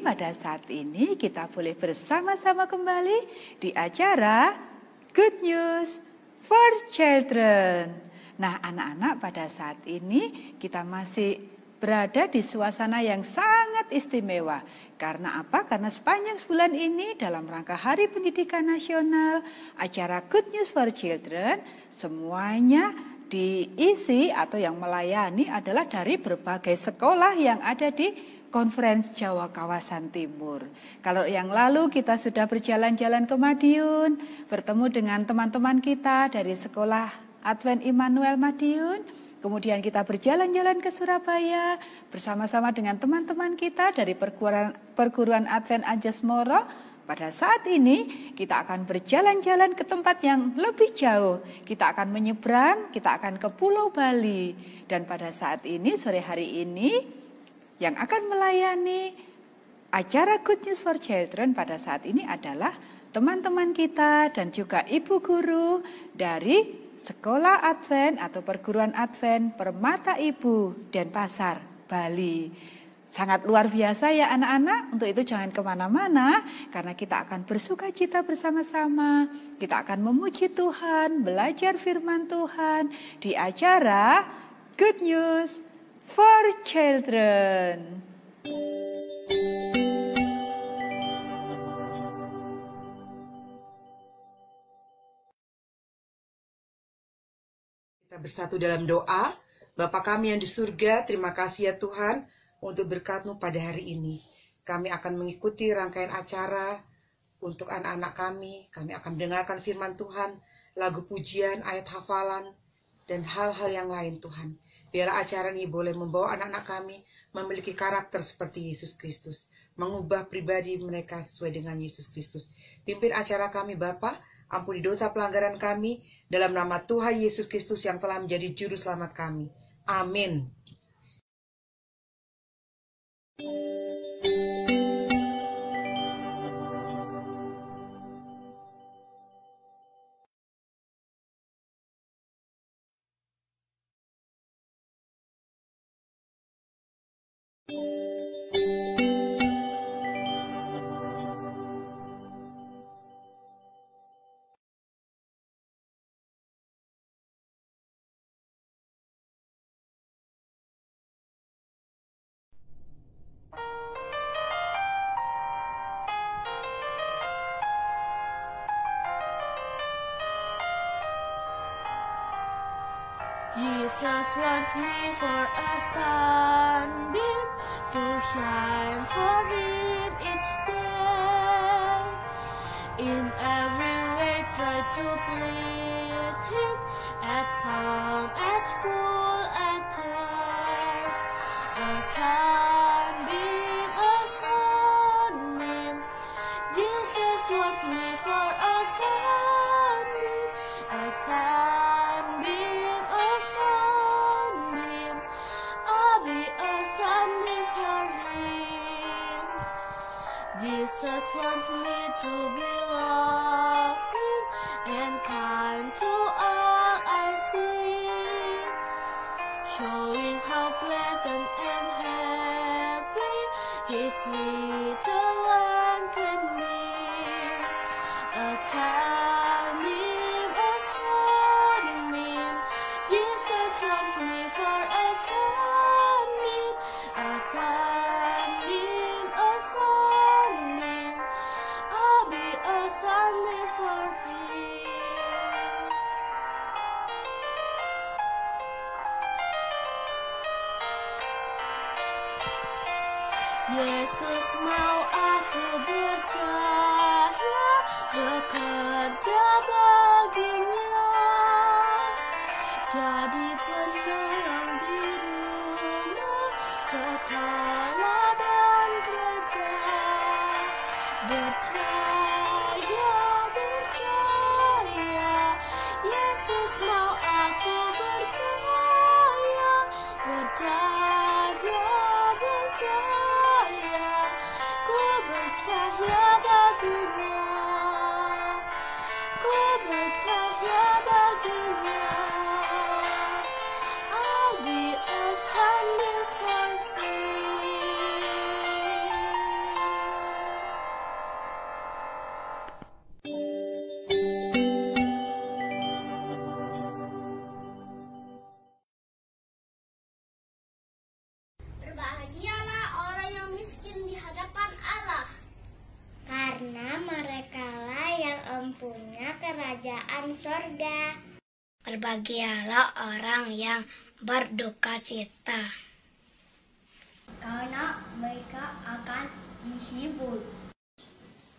pada saat ini kita boleh bersama-sama kembali di acara Good News for Children. Nah, anak-anak pada saat ini kita masih berada di suasana yang sangat istimewa. Karena apa? Karena sepanjang sebulan ini dalam rangka Hari Pendidikan Nasional, acara Good News for Children semuanya diisi atau yang melayani adalah dari berbagai sekolah yang ada di Konferensi Jawa Kawasan Timur. Kalau yang lalu kita sudah berjalan-jalan ke Madiun, bertemu dengan teman-teman kita dari sekolah Advent Immanuel Madiun, kemudian kita berjalan-jalan ke Surabaya bersama-sama dengan teman-teman kita dari perguruan, perguruan Advent Anjas Moro, pada saat ini kita akan berjalan-jalan ke tempat yang lebih jauh. Kita akan menyeberang, kita akan ke Pulau Bali. Dan pada saat ini, sore hari ini, yang akan melayani acara Good News for Children pada saat ini adalah teman-teman kita dan juga ibu guru dari Sekolah Advent atau Perguruan Advent Permata Ibu Denpasar, Bali. Sangat luar biasa ya anak-anak, untuk itu jangan ke mana-mana karena kita akan bersuka cita bersama-sama. Kita akan memuji Tuhan, belajar firman Tuhan di acara Good News for Children. Kita bersatu dalam doa. Bapa kami yang di surga, terima kasih ya Tuhan untuk berkatmu pada hari ini. Kami akan mengikuti rangkaian acara untuk anak-anak kami. Kami akan mendengarkan firman Tuhan, lagu pujian, ayat hafalan, dan hal-hal yang lain Tuhan. Biarlah acara ini boleh membawa anak-anak kami memiliki karakter seperti Yesus Kristus. Mengubah pribadi mereka sesuai dengan Yesus Kristus. Pimpin acara kami Bapa, ampuni dosa pelanggaran kami, dalam nama Tuhan Yesus Kristus yang telah menjadi juru selamat kami. Amin. Música empunya kerajaan sorga. Berbahagialah orang yang berduka cita. Karena mereka akan dihibur.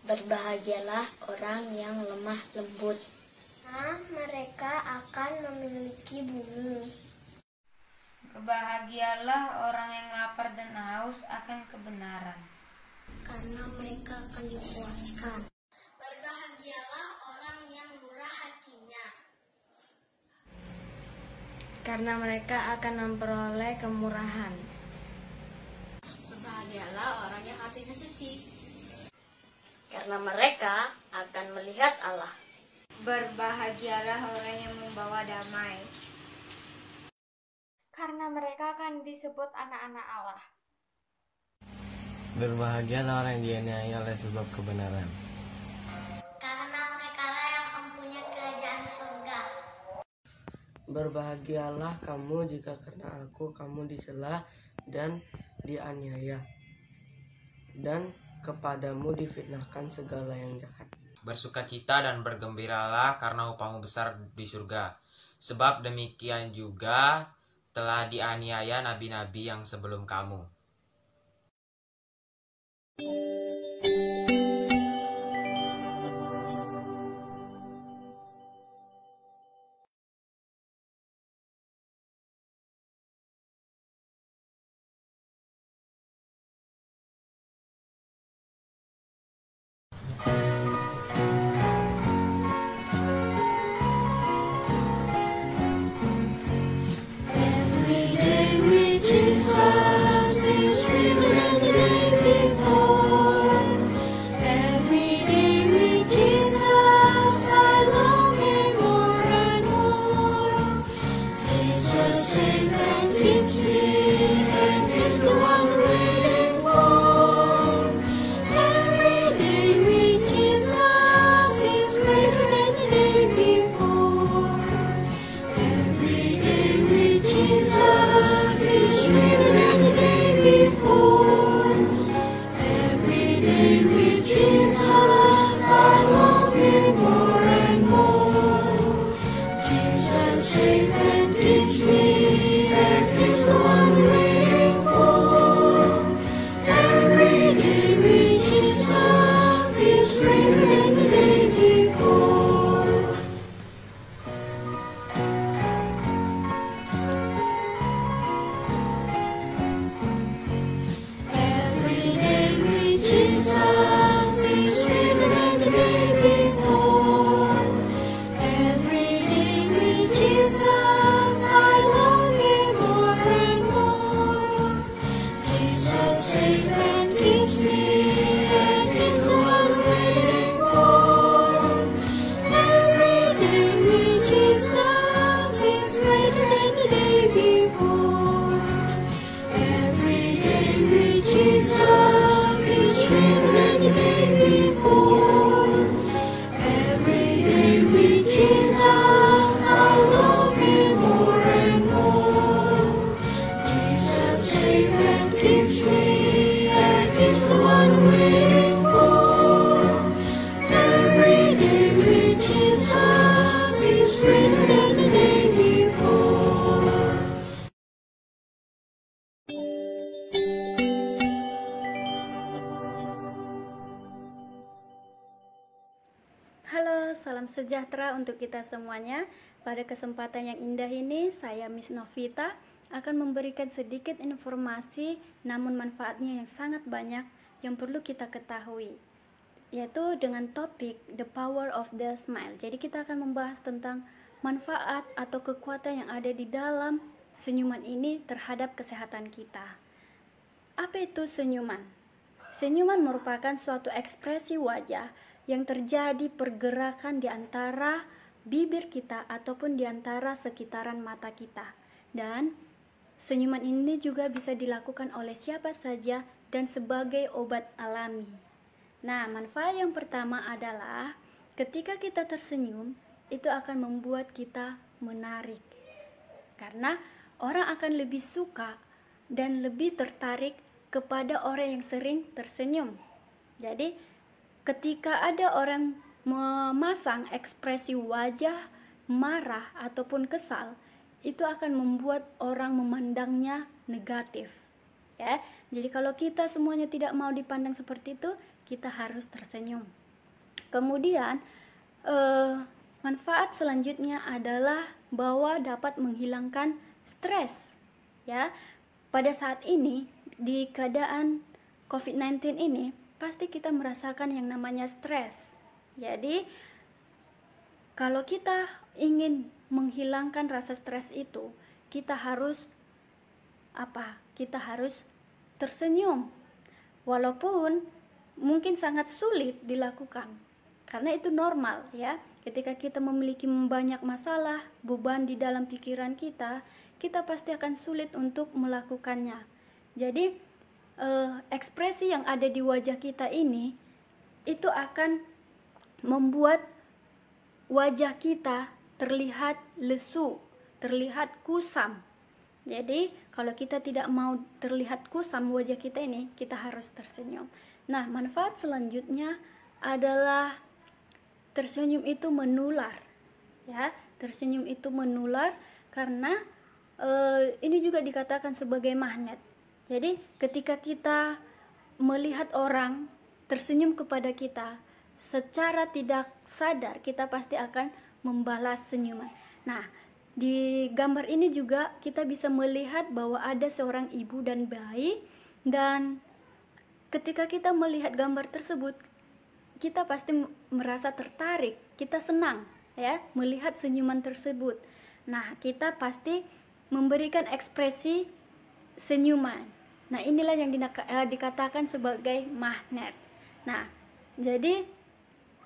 Berbahagialah orang yang lemah lembut. Karena mereka akan memiliki bumi. Berbahagialah orang yang lapar dan haus akan kebenaran. karena mereka akan dipuaskan. Berbahagialah orang yang murah hatinya, Karena mereka akan memperoleh kemurahan. berbahagialah orang yang hatinya suci, Karena mereka akan melihat Allah. Berbahagialah orang yang membawa damai. Karena mereka akan disebut anak-anak Allah. Berbahagialah orang yang dianiaya oleh sebab kebenaran. karena mereka yang mempunyai kerajaan surga. Berbahagialah kamu jika karena aku kamu disela dan dianiaya. Dan kepadamu difitnahkan segala yang jahat. Bersukacita dan bergembiralah karena upahmu besar di surga. Sebab demikian juga telah dianiaya nabi-nabi yang sebelum kamu. Sejahtera untuk kita semuanya. Pada kesempatan yang indah ini, saya Miss Novita akan memberikan sedikit informasi namun manfaatnya yang sangat banyak yang perlu kita ketahui yaitu dengan topik The Power of the Smile. Jadi kita akan membahas tentang manfaat atau kekuatan yang ada di dalam senyuman ini terhadap kesehatan kita. Apa itu senyuman? Senyuman merupakan suatu ekspresi wajah yang terjadi pergerakan di antara bibir kita ataupun di antara sekitaran mata kita. Dan senyuman ini juga bisa dilakukan oleh siapa saja dan sebagai obat alami. Nah, manfaat yang pertama adalah ketika kita tersenyum, itu akan membuat kita menarik. Karena orang akan lebih suka dan lebih tertarik kepada orang yang sering tersenyum. Jadi, ketika ada orang memasang ekspresi wajah marah ataupun kesal, itu akan membuat orang memandangnya negatif. Ya, jadi kalau kita semuanya tidak mau dipandang seperti itu, kita harus tersenyum. Kemudian, eh, manfaat selanjutnya adalah bahwa dapat menghilangkan stres. Ya, pada saat ini di keadaan COVID-19 ini pasti kita merasakan yang namanya stres. Jadi, kalau kita ingin menghilangkan rasa stres itu, kita harus apa? Kita harus tersenyum. Walaupun mungkin sangat sulit dilakukan. Karena itu normal ya. Ketika kita memiliki banyak masalah, beban di dalam pikiran kita, kita pasti akan sulit untuk melakukannya. Jadi, eh, ekspresi yang ada di wajah kita ini itu akan membuat wajah kita terlihat lesu, terlihat kusam. Jadi, kalau kita tidak mau terlihat kusam wajah kita ini, kita harus tersenyum. Nah, manfaat selanjutnya adalah tersenyum itu menular. Ya, tersenyum itu menular karena eh, ini juga dikatakan sebagai magnet. Jadi, ketika kita melihat orang tersenyum kepada kita, secara tidak sadar kita pasti akan membalas senyuman. Nah, di gambar ini juga kita bisa melihat bahwa ada seorang ibu dan bayi dan ketika kita melihat gambar tersebut kita pasti merasa tertarik, kita senang ya melihat senyuman tersebut. Nah, kita pasti memberikan ekspresi senyuman. Nah, inilah yang eh, dikatakan sebagai magnet. Nah, jadi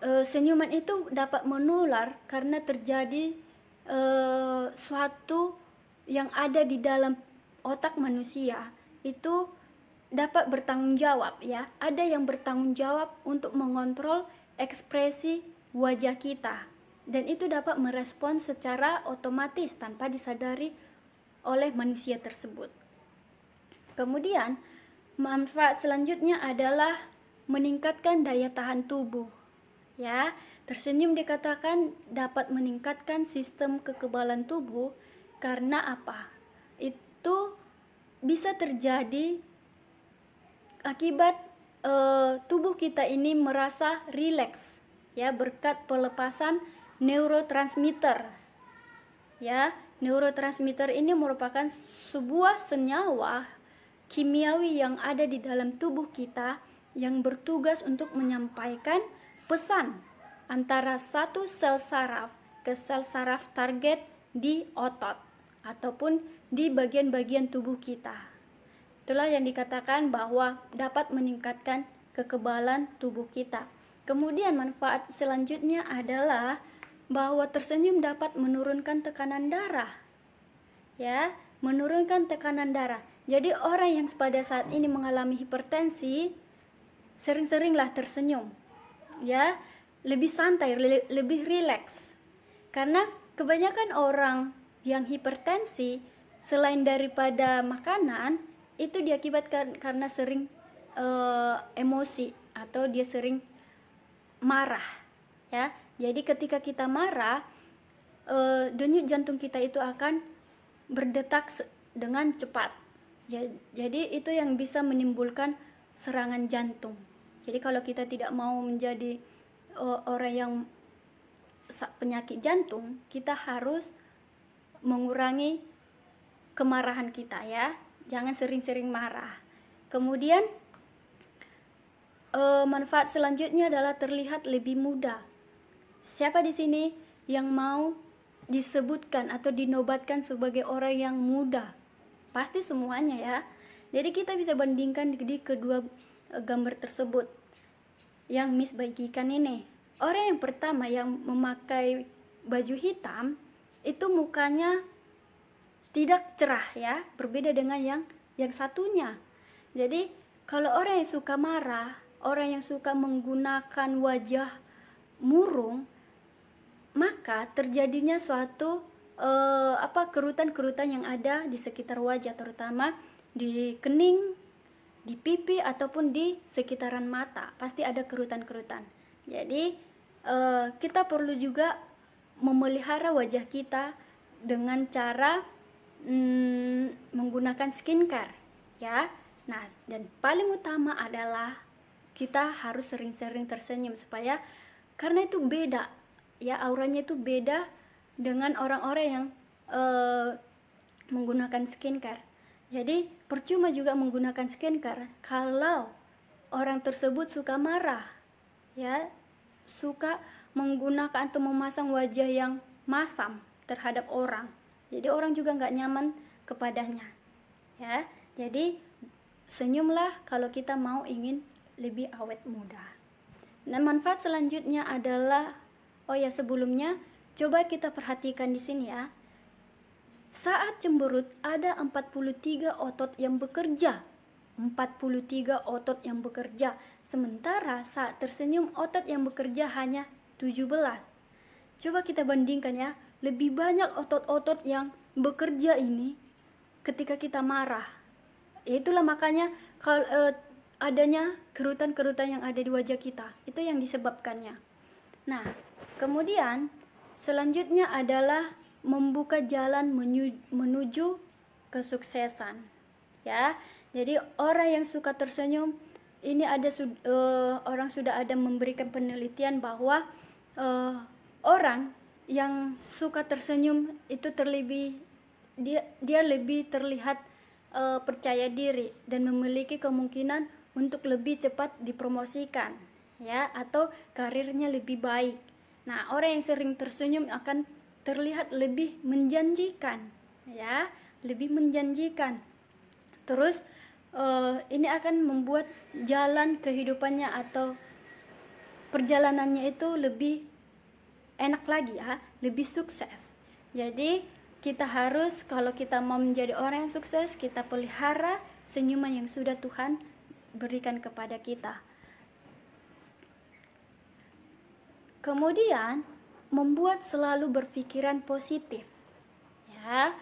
e, senyuman itu dapat menular karena terjadi e, suatu yang ada di dalam otak manusia itu dapat bertanggung jawab ya. Ada yang bertanggung jawab untuk mengontrol ekspresi wajah kita dan itu dapat merespon secara otomatis tanpa disadari oleh manusia tersebut. Kemudian, manfaat selanjutnya adalah meningkatkan daya tahan tubuh. Ya, tersenyum dikatakan dapat meningkatkan sistem kekebalan tubuh karena apa? Itu bisa terjadi akibat uh, tubuh kita ini merasa rileks ya berkat pelepasan neurotransmitter. Ya, neurotransmitter ini merupakan sebuah senyawa kimiawi yang ada di dalam tubuh kita yang bertugas untuk menyampaikan pesan antara satu sel saraf ke sel saraf target di otot ataupun di bagian-bagian tubuh kita. Itulah yang dikatakan bahwa dapat meningkatkan kekebalan tubuh kita. Kemudian manfaat selanjutnya adalah bahwa tersenyum dapat menurunkan tekanan darah. Ya, menurunkan tekanan darah. Jadi orang yang pada saat ini mengalami hipertensi sering-seringlah tersenyum. Ya, lebih santai, lebih rileks. Karena kebanyakan orang yang hipertensi selain daripada makanan itu diakibatkan karena sering uh, emosi atau dia sering marah. Ya. Jadi ketika kita marah, uh, denyut jantung kita itu akan berdetak dengan cepat jadi itu yang bisa menimbulkan serangan jantung. Jadi kalau kita tidak mau menjadi orang yang penyakit jantung, kita harus mengurangi kemarahan kita ya. Jangan sering-sering marah. Kemudian eh, manfaat selanjutnya adalah terlihat lebih muda. Siapa di sini yang mau disebutkan atau dinobatkan sebagai orang yang muda? Pasti semuanya ya. Jadi kita bisa bandingkan di, kedua eh, gambar tersebut yang Miss bagikan ini. Orang yang pertama yang memakai baju hitam itu mukanya tidak cerah ya, berbeda dengan yang yang satunya. Jadi kalau orang yang suka marah, orang yang suka menggunakan wajah murung, maka terjadinya suatu eh, apa kerutan-kerutan yang ada di sekitar wajah, terutama di kening, di pipi ataupun di sekitaran mata. Pasti ada kerutan-kerutan. Jadi eh, kita perlu juga memelihara wajah kita dengan cara mm, menggunakan skincare ya. Nah, dan paling utama adalah kita harus sering-sering tersenyum supaya karena itu beda ya auranya itu beda dengan orang-orang yang eh, menggunakan skincare. Jadi percuma juga menggunakan skincare kalau orang tersebut suka marah, ya suka menggunakan atau memasang wajah yang masam terhadap orang. Jadi orang juga nggak nyaman kepadanya, ya. Jadi senyumlah kalau kita mau ingin lebih awet muda. Nah manfaat selanjutnya adalah, oh ya sebelumnya coba kita perhatikan di sini ya. Saat cemberut ada 43 otot yang bekerja. 43 otot yang bekerja. Sementara saat tersenyum otot yang bekerja hanya 17. Coba kita bandingkan ya, lebih banyak otot-otot yang bekerja ini ketika kita marah. Itulah makanya kalau eh, adanya kerutan-kerutan yang ada di wajah kita. Itu yang disebabkannya. Nah, kemudian selanjutnya adalah membuka jalan menuju, kesuksesan. Ya. Jadi orang yang suka tersenyum ini ada uh, orang sudah ada memberikan penelitian bahwa uh, orang yang suka tersenyum itu terlebih dia dia lebih terlihat uh, percaya diri dan memiliki kemungkinan untuk lebih cepat dipromosikan ya atau karirnya lebih baik. Nah, orang yang sering tersenyum akan terlihat lebih menjanjikan ya, lebih menjanjikan. Terus uh, ini akan membuat jalan kehidupannya atau perjalanannya itu lebih enak lagi ya, lebih sukses. Jadi kita harus kalau kita mau menjadi orang yang sukses, kita pelihara senyuman yang sudah Tuhan berikan kepada kita. Kemudian membuat selalu berpikiran positif. Ya.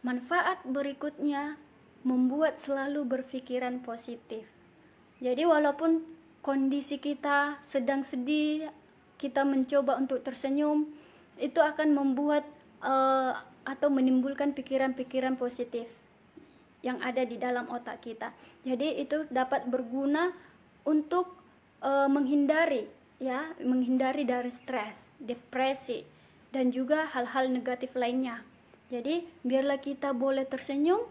Manfaat berikutnya membuat selalu berpikiran positif. Jadi walaupun kondisi kita sedang sedih kita mencoba untuk tersenyum, itu akan membuat uh, atau menimbulkan pikiran-pikiran positif yang ada di dalam otak kita. Jadi itu dapat berguna untuk uh, menghindari ya, menghindari dari stres, depresi dan juga hal-hal negatif lainnya. Jadi biarlah kita boleh tersenyum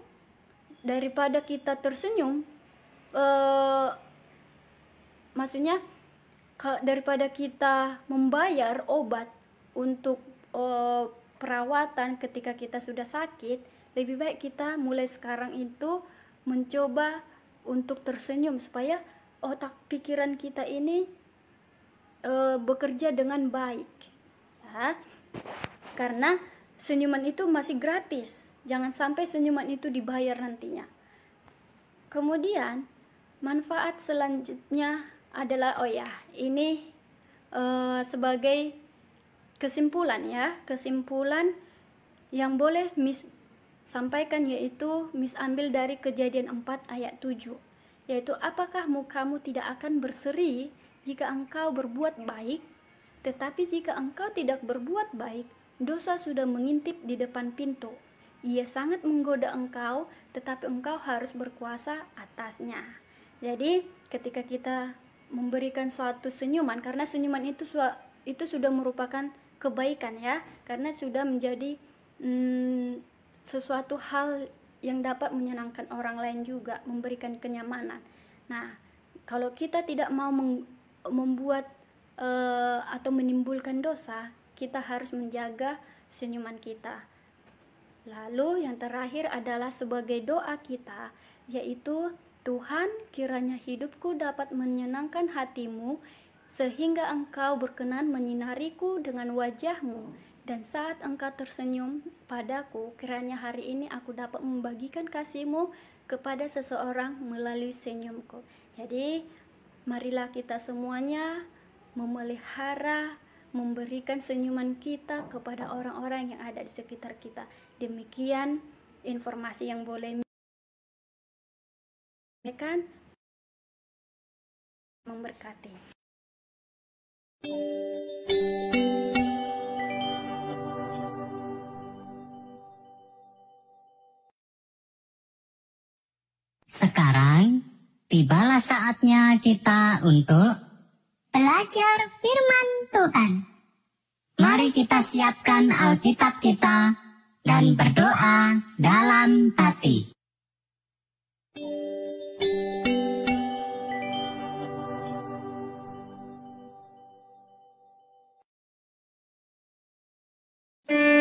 daripada kita tersenyum uh, maksudnya daripada kita membayar obat untuk uh, perawatan ketika kita sudah sakit, lebih baik kita mulai sekarang itu mencoba untuk tersenyum supaya otak pikiran kita ini uh, bekerja dengan baik. Ya. Karena senyuman itu masih gratis. Jangan sampai senyuman itu dibayar nantinya. Kemudian, manfaat selanjutnya adalah oh ya ini uh, sebagai kesimpulan ya kesimpulan yang boleh Miss sampaikan yaitu Miss ambil dari kejadian 4 ayat 7 yaitu apakah mukamu tidak akan berseri jika engkau berbuat baik tetapi jika engkau tidak berbuat baik dosa sudah mengintip di depan pintu. Ia sangat menggoda engkau tetapi engkau harus berkuasa atasnya. Jadi ketika kita memberikan suatu senyuman karena senyuman itu itu sudah merupakan kebaikan ya karena sudah menjadi hmm, sesuatu hal yang dapat menyenangkan orang lain juga memberikan kenyamanan. Nah kalau kita tidak mau membuat uh, atau menimbulkan dosa kita harus menjaga senyuman kita Lalu yang terakhir adalah sebagai doa kita, yaitu Tuhan kiranya hidupku dapat menyenangkan hatimu, sehingga engkau berkenan menyinariku dengan wajahmu, dan saat engkau tersenyum padaku, kiranya hari ini aku dapat membagikan kasihmu kepada seseorang melalui senyumku. Jadi, marilah kita semuanya memelihara memberikan senyuman kita kepada orang-orang yang ada di sekitar kita. Demikian informasi yang boleh kan memberkati. Sekarang tibalah saatnya kita untuk belajar firman Tuhan. Mari kita siapkan Alkitab kita dan berdoa dalam hati. Shalom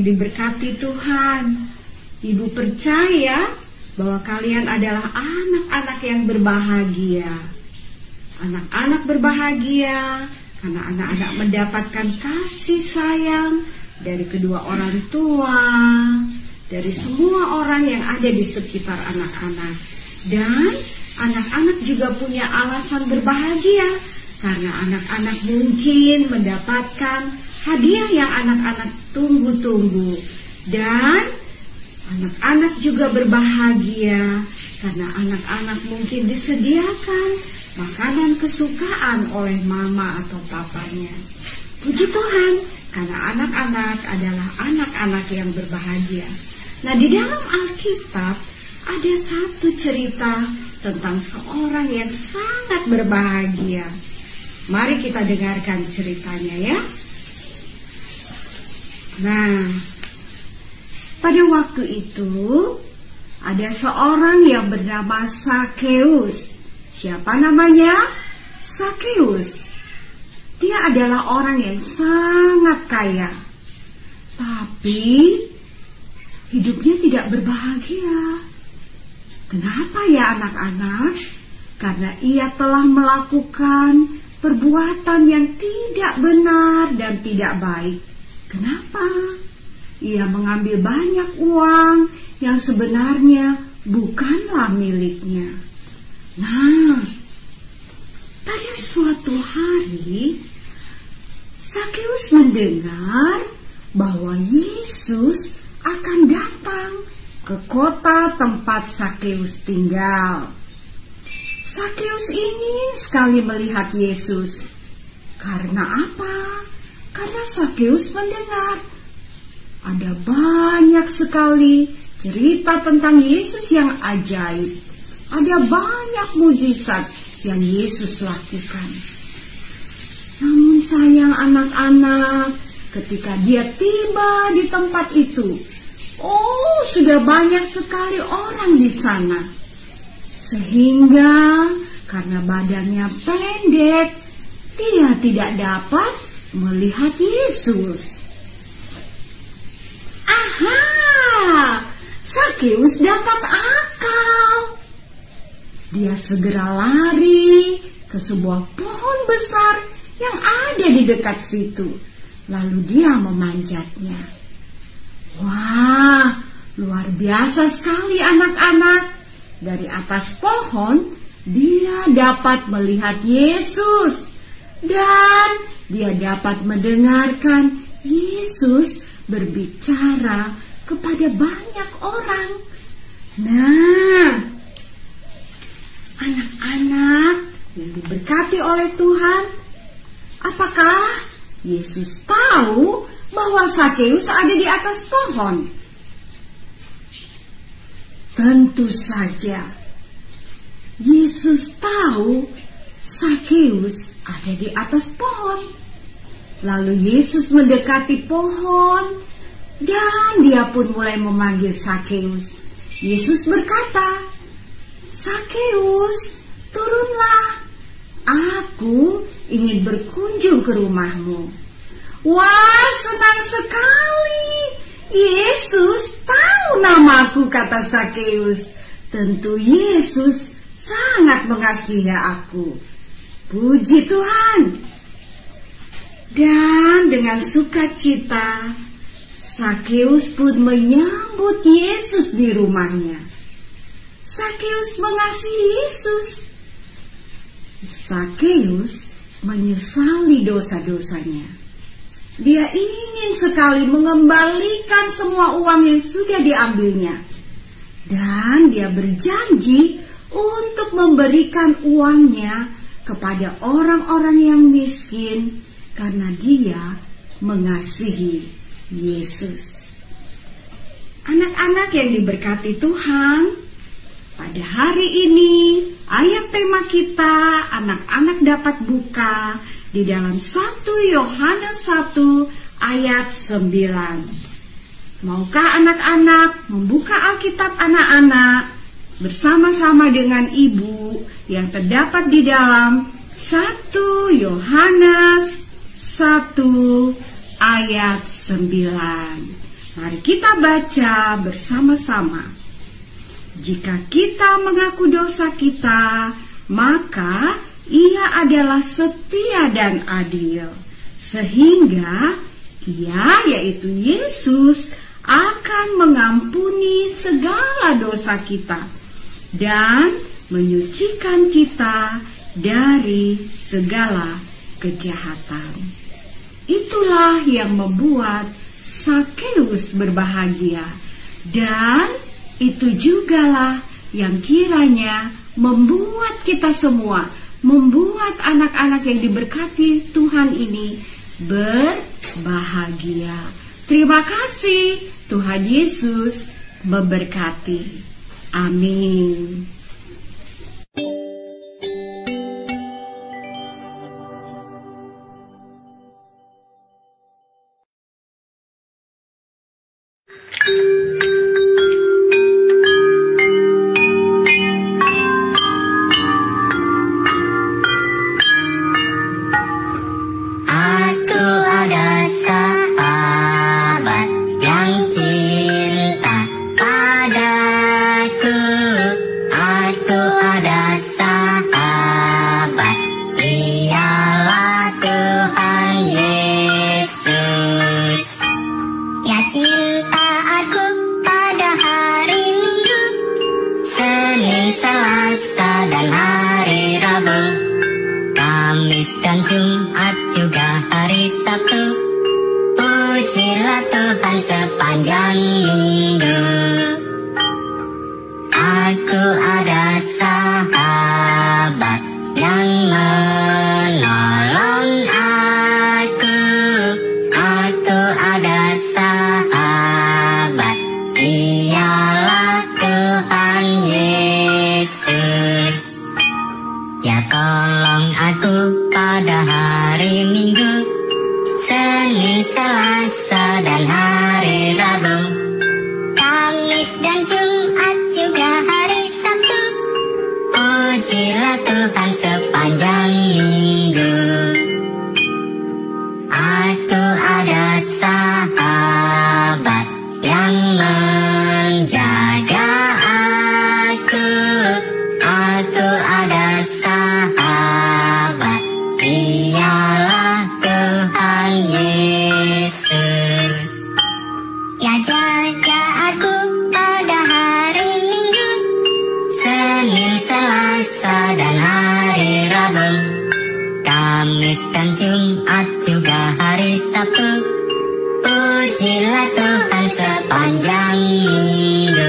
yang diberkati Tuhan. Ibu percaya bahwa kalian adalah anak-anak yang berbahagia. Anak-anak berbahagia karena anak-anak mendapatkan kasih sayang dari kedua orang tua, dari semua orang yang ada di sekitar anak-anak. Dan anak-anak juga punya alasan berbahagia karena anak-anak mungkin mendapatkan hadiah yang anak-anak tunggu-tunggu. Dan Anak-anak juga berbahagia karena anak-anak mungkin disediakan makanan kesukaan oleh mama atau papanya. Puji Tuhan, karena anak-anak adalah anak-anak yang berbahagia. Nah, di dalam Alkitab ada satu cerita tentang seorang yang sangat berbahagia. Mari kita dengarkan ceritanya ya. Nah, pada waktu itu ada seorang yang bernama Sakeus. Siapa namanya? Sakeus. Dia adalah orang yang sangat kaya. Tapi hidupnya tidak berbahagia. Kenapa ya anak-anak? Karena ia telah melakukan perbuatan yang tidak benar dan tidak baik. Kenapa? Ia mengambil banyak uang yang sebenarnya bukanlah miliknya. Nah, pada suatu hari Sakeus mendengar bahwa Yesus akan datang ke kota tempat Sakeus tinggal. Sakeus ingin sekali melihat Yesus. Karena apa? Karena Sakeus mendengar ada banyak sekali cerita tentang Yesus yang ajaib. Ada banyak mujizat yang Yesus lakukan. Namun sayang anak-anak, ketika dia tiba di tempat itu, oh sudah banyak sekali orang di sana. Sehingga karena badannya pendek, dia tidak dapat melihat Yesus. Aha, Sakeus dapat akal. Dia segera lari ke sebuah pohon besar yang ada di dekat situ. Lalu dia memanjatnya. Wah, luar biasa sekali anak-anak. Dari atas pohon, dia dapat melihat Yesus. Dan dia dapat mendengarkan Yesus berbicara kepada banyak orang. Nah, anak-anak yang diberkati oleh Tuhan, apakah Yesus tahu bahwa Sakeus ada di atas pohon? Tentu saja, Yesus tahu Sakeus ada di atas pohon. Lalu Yesus mendekati pohon dan dia pun mulai memanggil Sakeus. Yesus berkata, Sakeus, turunlah. Aku ingin berkunjung ke rumahmu. Wah, senang sekali. Yesus tahu namaku, kata Sakeus. Tentu Yesus sangat mengasihi aku. Puji Tuhan. Dan dengan sukacita, Sakeus pun menyambut Yesus di rumahnya. Sakeus mengasihi Yesus. Sakeus menyesali dosa-dosanya. Dia ingin sekali mengembalikan semua uang yang sudah diambilnya. Dan dia berjanji untuk memberikan uangnya kepada orang-orang yang miskin karena dia mengasihi Yesus. Anak-anak yang diberkati Tuhan, pada hari ini ayat tema kita anak-anak dapat buka di dalam 1 Yohanes 1 ayat 9. Maukah anak-anak membuka Alkitab anak-anak bersama-sama dengan ibu yang terdapat di dalam 1 Yohanes 1 ayat 9. Mari kita baca bersama-sama. Jika kita mengaku dosa kita, maka ia adalah setia dan adil. Sehingga ia yaitu Yesus akan mengampuni segala dosa kita dan menyucikan kita dari segala kejahatan. Itulah yang membuat Sakeus berbahagia Dan itu jugalah yang kiranya membuat kita semua, membuat anak-anak yang diberkati Tuhan ini berbahagia. Terima kasih, Tuhan Yesus memberkati. Amin. Kamis dan Jumat juga hari Sabtu. Pujilah Tuhan sepanjang minggu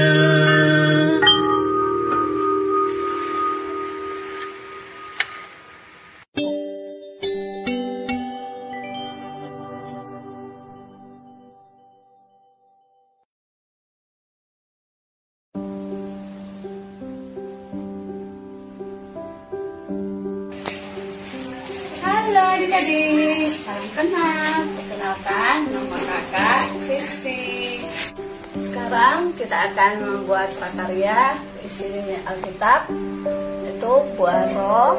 akan membuat prakarya isinya Alkitab, yaitu buah roh,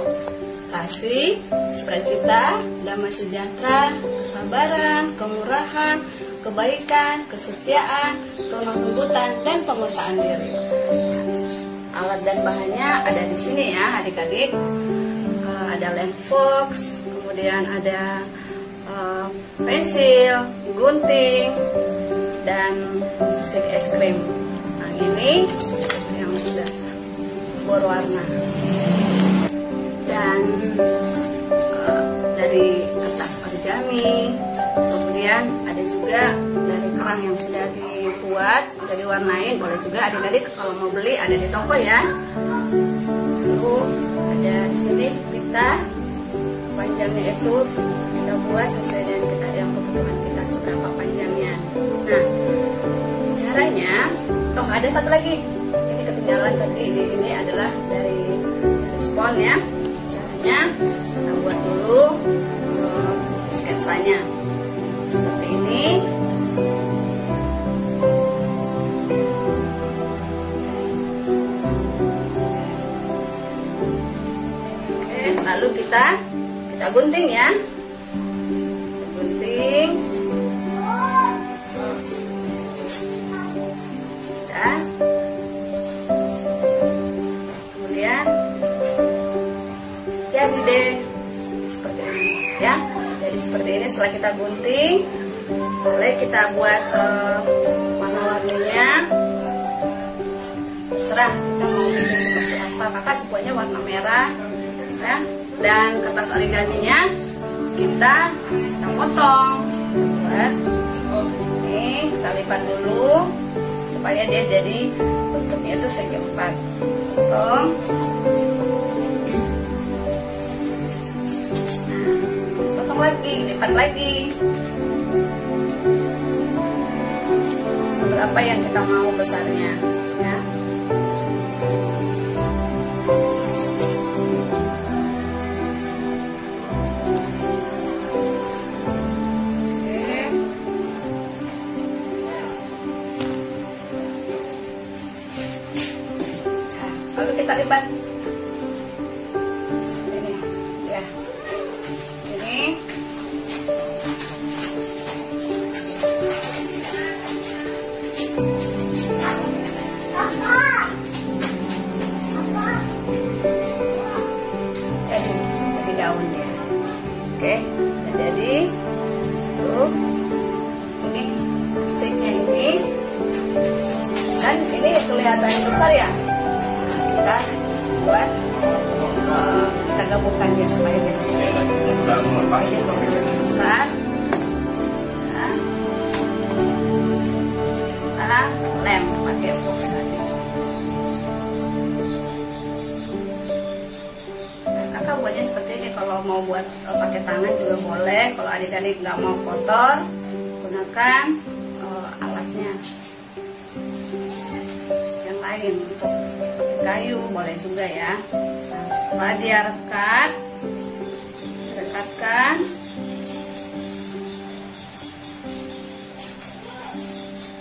kasih, sukacita, damai sejahtera, kesabaran, kemurahan, kebaikan, kesetiaan, kelembutan, dan penguasaan diri. Alat dan bahannya ada di sini ya adik-adik. Eh, ada lem fox, kemudian ada eh, pensil, gunting, dan stick es krim. Ini yang sudah berwarna. Dan eh, dari kertas origami, kemudian ada juga dari kerang yang sudah dibuat, sudah diwarnain. Boleh juga adik-adik kalau mau beli ada di toko ya. Lalu ada di sini kita panjangnya itu kita buat sesuai dengan kita yang kebutuhan kita seberapa panjangnya. Nah, caranya, oh ada satu lagi. Ini ketinggalan tadi ini, ini adalah dari dari spon ya. Caranya kita buat dulu eh, sketsanya seperti ini. Oke, lalu kita kita gunting ya. Setelah kita gunting, boleh kita buat eh, warna-warninya. Serah kita mau bikin seperti apa. Kakak semuanya warna merah ya. Dan kertas origaminya kita kita potong. Buat ini kita lipat dulu supaya dia jadi bentuknya itu segi empat potong lagi lipat lagi. Seberapa yang kita mau besarnya oke dan jadi. Tuh. Ini sticknya ini. Kan ini kelihatan besar ya? Kita buat eh, kita gabungkan ya supaya jadi dia sedikit besar. Nah, kita lem pakai box kalau mau buat eh, pakai tangan juga boleh. Kalau adik-adik nggak mau kotor gunakan eh, alatnya. Yang lain untuk kayu boleh juga ya. Nah, setelah dia rekat rekatkan.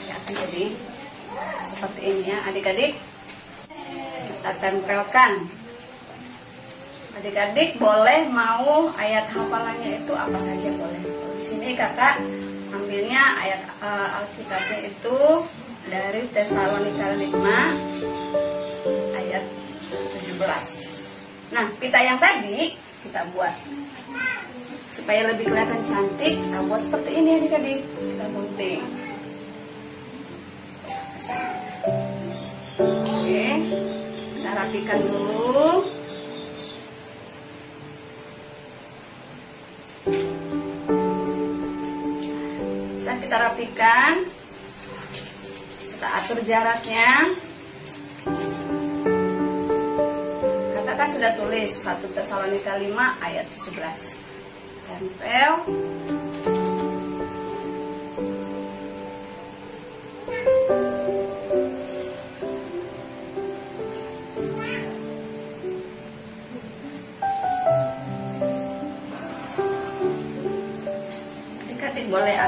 Ya jadi seperti ini ya adik-adik. Kita tempelkan adik-adik boleh mau ayat hafalannya itu apa saja boleh. Di sini kakak ambilnya ayat eh, alkitabnya itu dari Tesalonika 5 ayat 17 nah pita yang tadi kita buat supaya lebih kelihatan cantik kita buat seperti ini adik-adik. Kita gunting. Oke kita rapikan dulu Bisa kita rapikan. Kita atur jaraknya. Kata kan sudah tulis 1 Tesalonika 5 ayat 17 tempel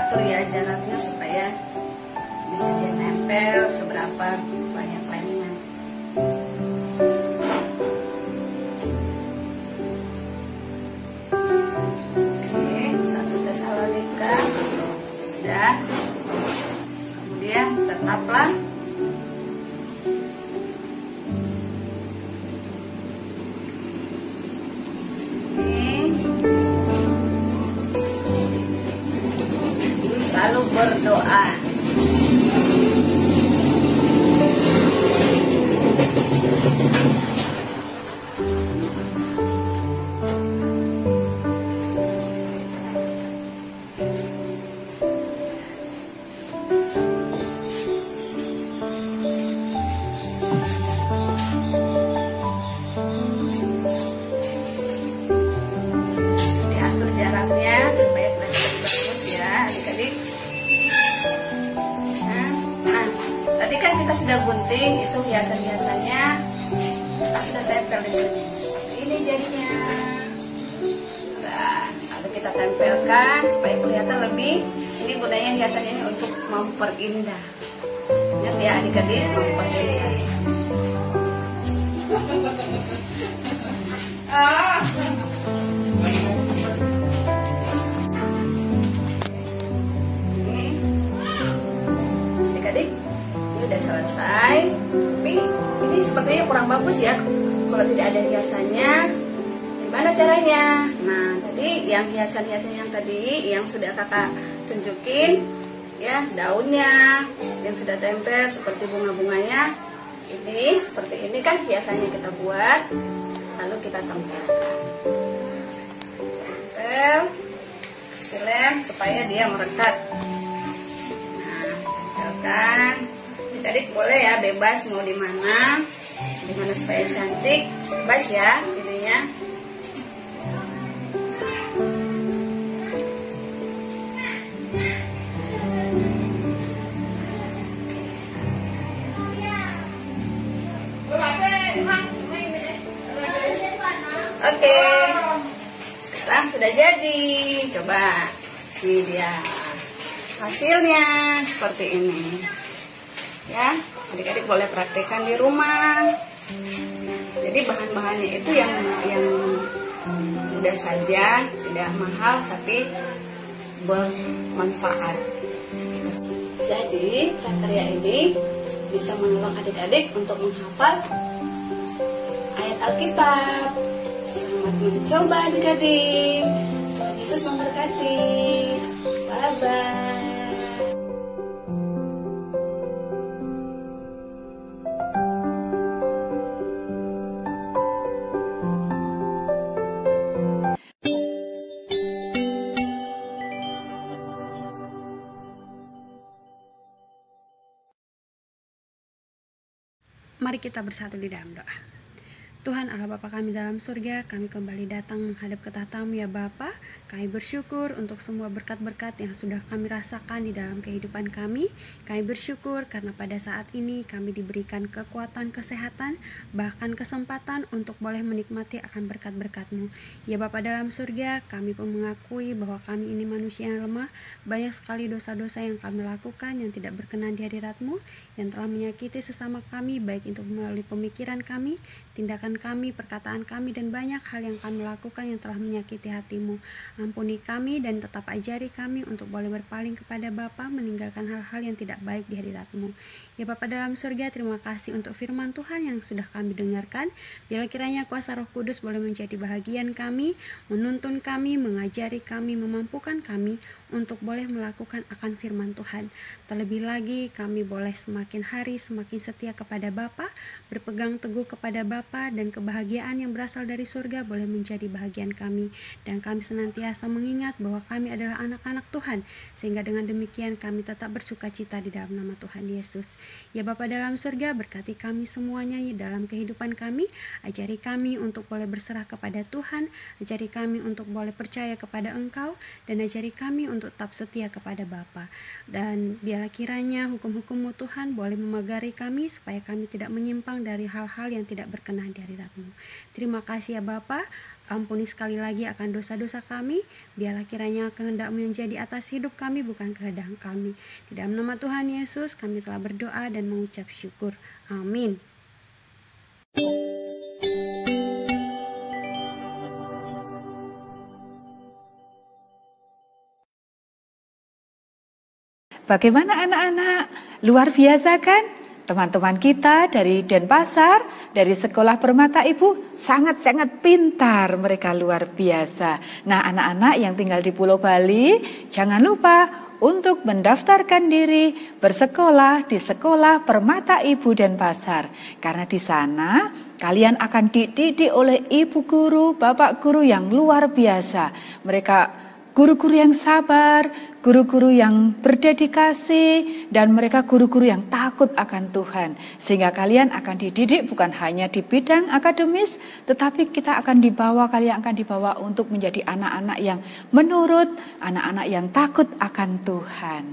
adik-adik boleh atur ya jaraknya supaya bagus ya. Kalau tidak ada hiasannya, gimana caranya? Nah, tadi yang hiasan-hiasan yang tadi yang sudah kakak tunjukin, ya daunnya yang sudah tempel seperti bunga-bunganya. Ini seperti ini kan hiasannya kita buat, lalu kita. Tempel, kasih lem supaya dia merekat. Nah, tempelkan. Adik-adik boleh ya bebas mau di mana di mana supaya cantik bebas ya ininya Oke, sekarang sudah jadi. Coba, ini dia hasilnya seperti ini. Ya, adik-adik boleh praktekkan di rumah. Jadi bahan-bahannya itu yang yang mudah saja, tidak mahal tapi bermanfaat. Jadi prakarya ini bisa menolong adik-adik untuk menghafal ayat Alkitab. Selamat mencoba adik-adik. Yesus memberkati. Bye-bye. Mari kita bersatu di dalam doa. Tuhan Allah Bapa kami dalam surga, kami kembali datang menghadap ke tahtamu ya Bapa. Kami bersyukur untuk semua berkat-berkat yang sudah kami rasakan di dalam kehidupan kami. Kami bersyukur karena pada saat ini kami diberikan kekuatan kesehatan, bahkan kesempatan untuk boleh menikmati akan berkat-berkat-Mu. Ya Bapa dalam surga, kami pun mengakui bahwa kami ini manusia yang lemah, banyak sekali dosa-dosa yang kami lakukan yang tidak berkenan di hadirat-Mu, yang telah menyakiti sesama kami, baik itu melalui pemikiran kami, tindakan kami, perkataan kami, dan banyak hal yang kami lakukan yang telah menyakiti hatimu. Ampuni kami dan tetap ajari kami untuk boleh berpaling kepada Bapa, meninggalkan hal-hal yang tidak baik di hadiratmu. Ya Bapa dalam surga, terima kasih untuk firman Tuhan yang sudah kami dengarkan. Bila kiranya kuasa roh kudus boleh menjadi bahagian kami, menuntun kami, mengajari kami, memampukan kami untuk boleh melakukan akan firman Tuhan. Terlebih lagi kami boleh semakin hari semakin setia kepada Bapa, berpegang teguh kepada Bapa dan kebahagiaan yang berasal dari surga boleh menjadi bahagian kami dan kami senantiasa mengingat bahwa kami adalah anak-anak Tuhan sehingga dengan demikian kami tetap bersuka cita di dalam nama Tuhan Yesus. Ya Bapa dalam surga berkati kami semuanya dalam kehidupan kami, ajari kami untuk boleh berserah kepada Tuhan, ajari kami untuk boleh percaya kepada Engkau dan ajari kami untuk tetap setia kepada Bapa. Dan biarlah kiranya hukum-hukummu Tuhan boleh memegari kami supaya kami tidak menyimpang dari hal-hal yang tidak berkenan di hadiratmu. Terima kasih ya Bapa. Ampuni sekali lagi akan dosa-dosa kami. Biarlah kiranya kehendakmu yang jadi atas hidup kami bukan kehendak kami. Di dalam nama Tuhan Yesus kami telah berdoa dan mengucap syukur. Amin. Bagaimana anak-anak? Luar biasa kan? Teman-teman kita dari Denpasar, dari Sekolah Permata Ibu, sangat-sangat pintar. Mereka luar biasa. Nah, anak-anak yang tinggal di Pulau Bali, jangan lupa untuk mendaftarkan diri bersekolah di Sekolah Permata Ibu Denpasar. Karena di sana kalian akan dididik oleh ibu guru, bapak guru yang luar biasa. Mereka guru-guru yang sabar, guru-guru yang berdedikasi, dan mereka guru-guru yang takut akan Tuhan. Sehingga kalian akan dididik bukan hanya di bidang akademis, tetapi kita akan dibawa, kalian akan dibawa untuk menjadi anak-anak yang menurut, anak-anak yang takut akan Tuhan.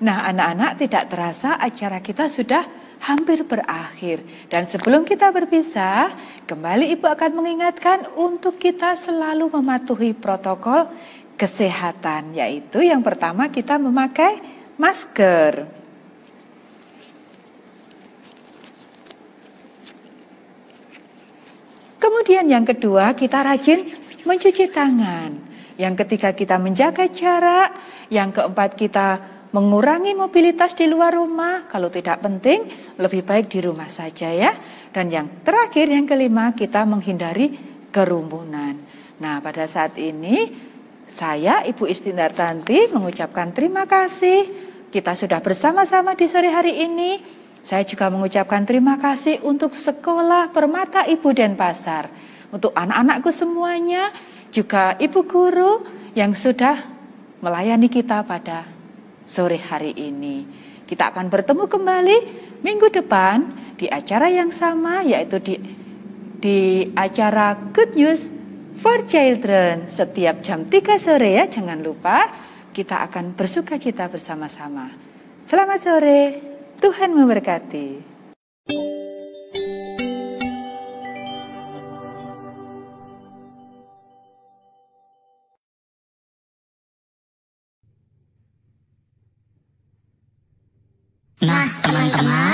Nah anak-anak tidak terasa acara kita sudah hampir berakhir. Dan sebelum kita berpisah, kembali Ibu akan mengingatkan untuk kita selalu mematuhi protokol kesehatan, yaitu yang pertama kita memakai masker. Kemudian yang kedua kita rajin mencuci tangan. Yang ketiga kita menjaga jarak. Yang keempat kita mengurangi mobilitas di luar rumah. Kalau tidak penting lebih baik di rumah saja ya. Dan yang terakhir yang kelima kita menghindari kerumunan. Nah pada saat ini saya Ibu Istinartanti mengucapkan terima kasih. Kita sudah bersama-sama di sore hari ini. Saya juga mengucapkan terima kasih untuk Sekolah Permata Ibu Denpasar. Untuk anak-anakku semuanya, juga Ibu Guru yang sudah melayani kita pada sore hari ini. Kita akan bertemu kembali minggu depan di acara yang sama yaitu di di acara Good News for Children setiap jam 3 sore ya jangan lupa kita akan bersuka cita bersama-sama. Selamat sore, Tuhan memberkati. Nah, teman-teman,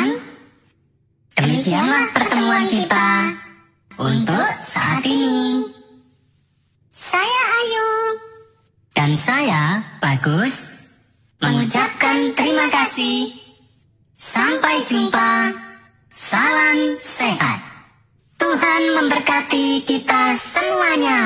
bagus, mengucapkan terima kasih. Sampai jumpa. Salam sehat. Tuhan memberkati kita semuanya.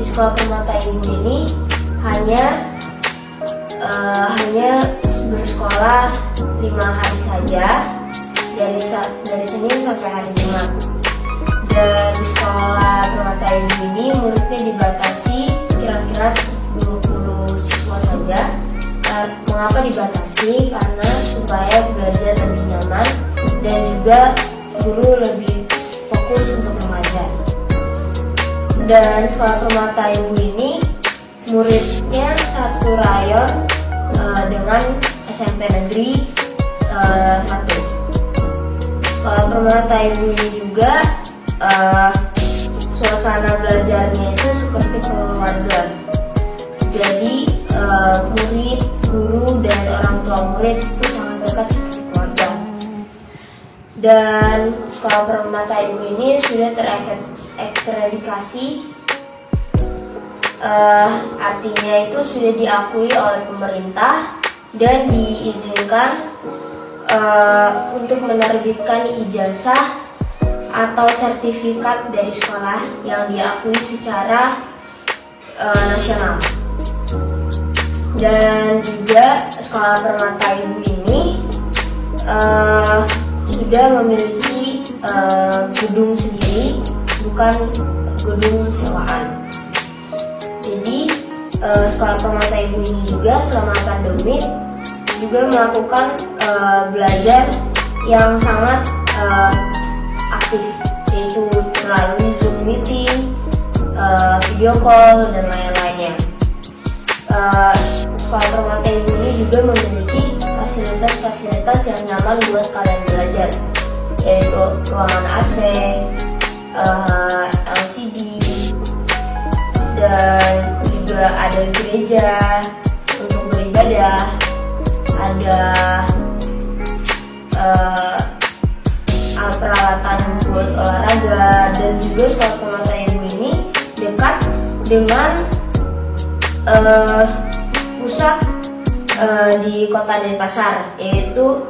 siswa permata ibu ini hanya uh, hanya bersekolah lima hari saja dari dari Senin sampai hari Jumat. Dan sekolah permata ibu ini muridnya dibatasi kira-kira 20 siswa saja. Nah, mengapa dibatasi? Karena supaya belajar lebih nyaman dan juga guru lebih Dan sekolah Permata Ibu ini muridnya satu rayon uh, dengan SMP negeri uh, satu. Sekolah Permata Ibu ini juga uh, suasana belajarnya itu seperti keluarga. Jadi uh, murid, guru dan orang tua murid itu sangat dekat seperti keluarga. Dan sekolah Permata Ibu ini sudah terakreditasi uh, artinya itu sudah diakui oleh pemerintah dan diizinkan uh, untuk menerbitkan ijazah atau sertifikat dari sekolah yang diakui secara uh, nasional. Dan juga sekolah Permata Ibu ini uh, sudah memiliki uh, gedung sendiri, bukan gedung sewaan. Jadi uh, sekolah permata ibu ini juga selama pandemi juga melakukan uh, belajar yang sangat uh, aktif yaitu melalui zoom meeting, uh, video call dan lain-lainnya. Uh, sekolah permata ibu ini juga memiliki fasilitas-fasilitas yang nyaman buat kalian belajar yaitu ruangan AC, uh, LCD, dan juga ada gereja untuk beribadah, ada uh, peralatan buat olahraga dan juga sekolah ibu ini dekat dengan uh, pusat di kota Denpasar yaitu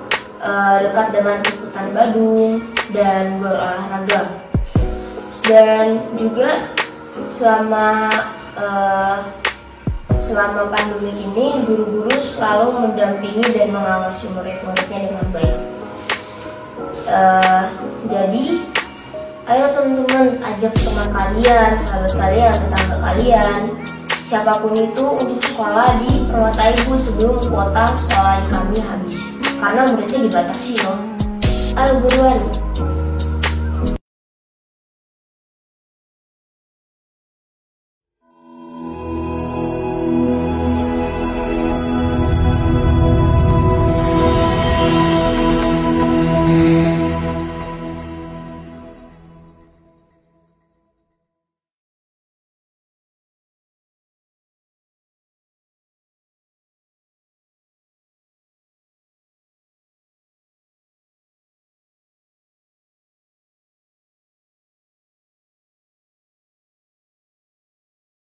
dekat dengan Puputan Badung dan gor olahraga dan juga selama uh, selama pandemi ini guru-guru selalu mendampingi dan mengawasi murid-muridnya dengan baik. Uh, jadi ayo teman-teman ajak teman kalian, sahabat kalian, tetangga kalian, siapa pun itu untuk sekolah di Permata Ibu sebelum kuota sekolah kami habis. Karena muridnya dibatasi loh. Ayo buruan,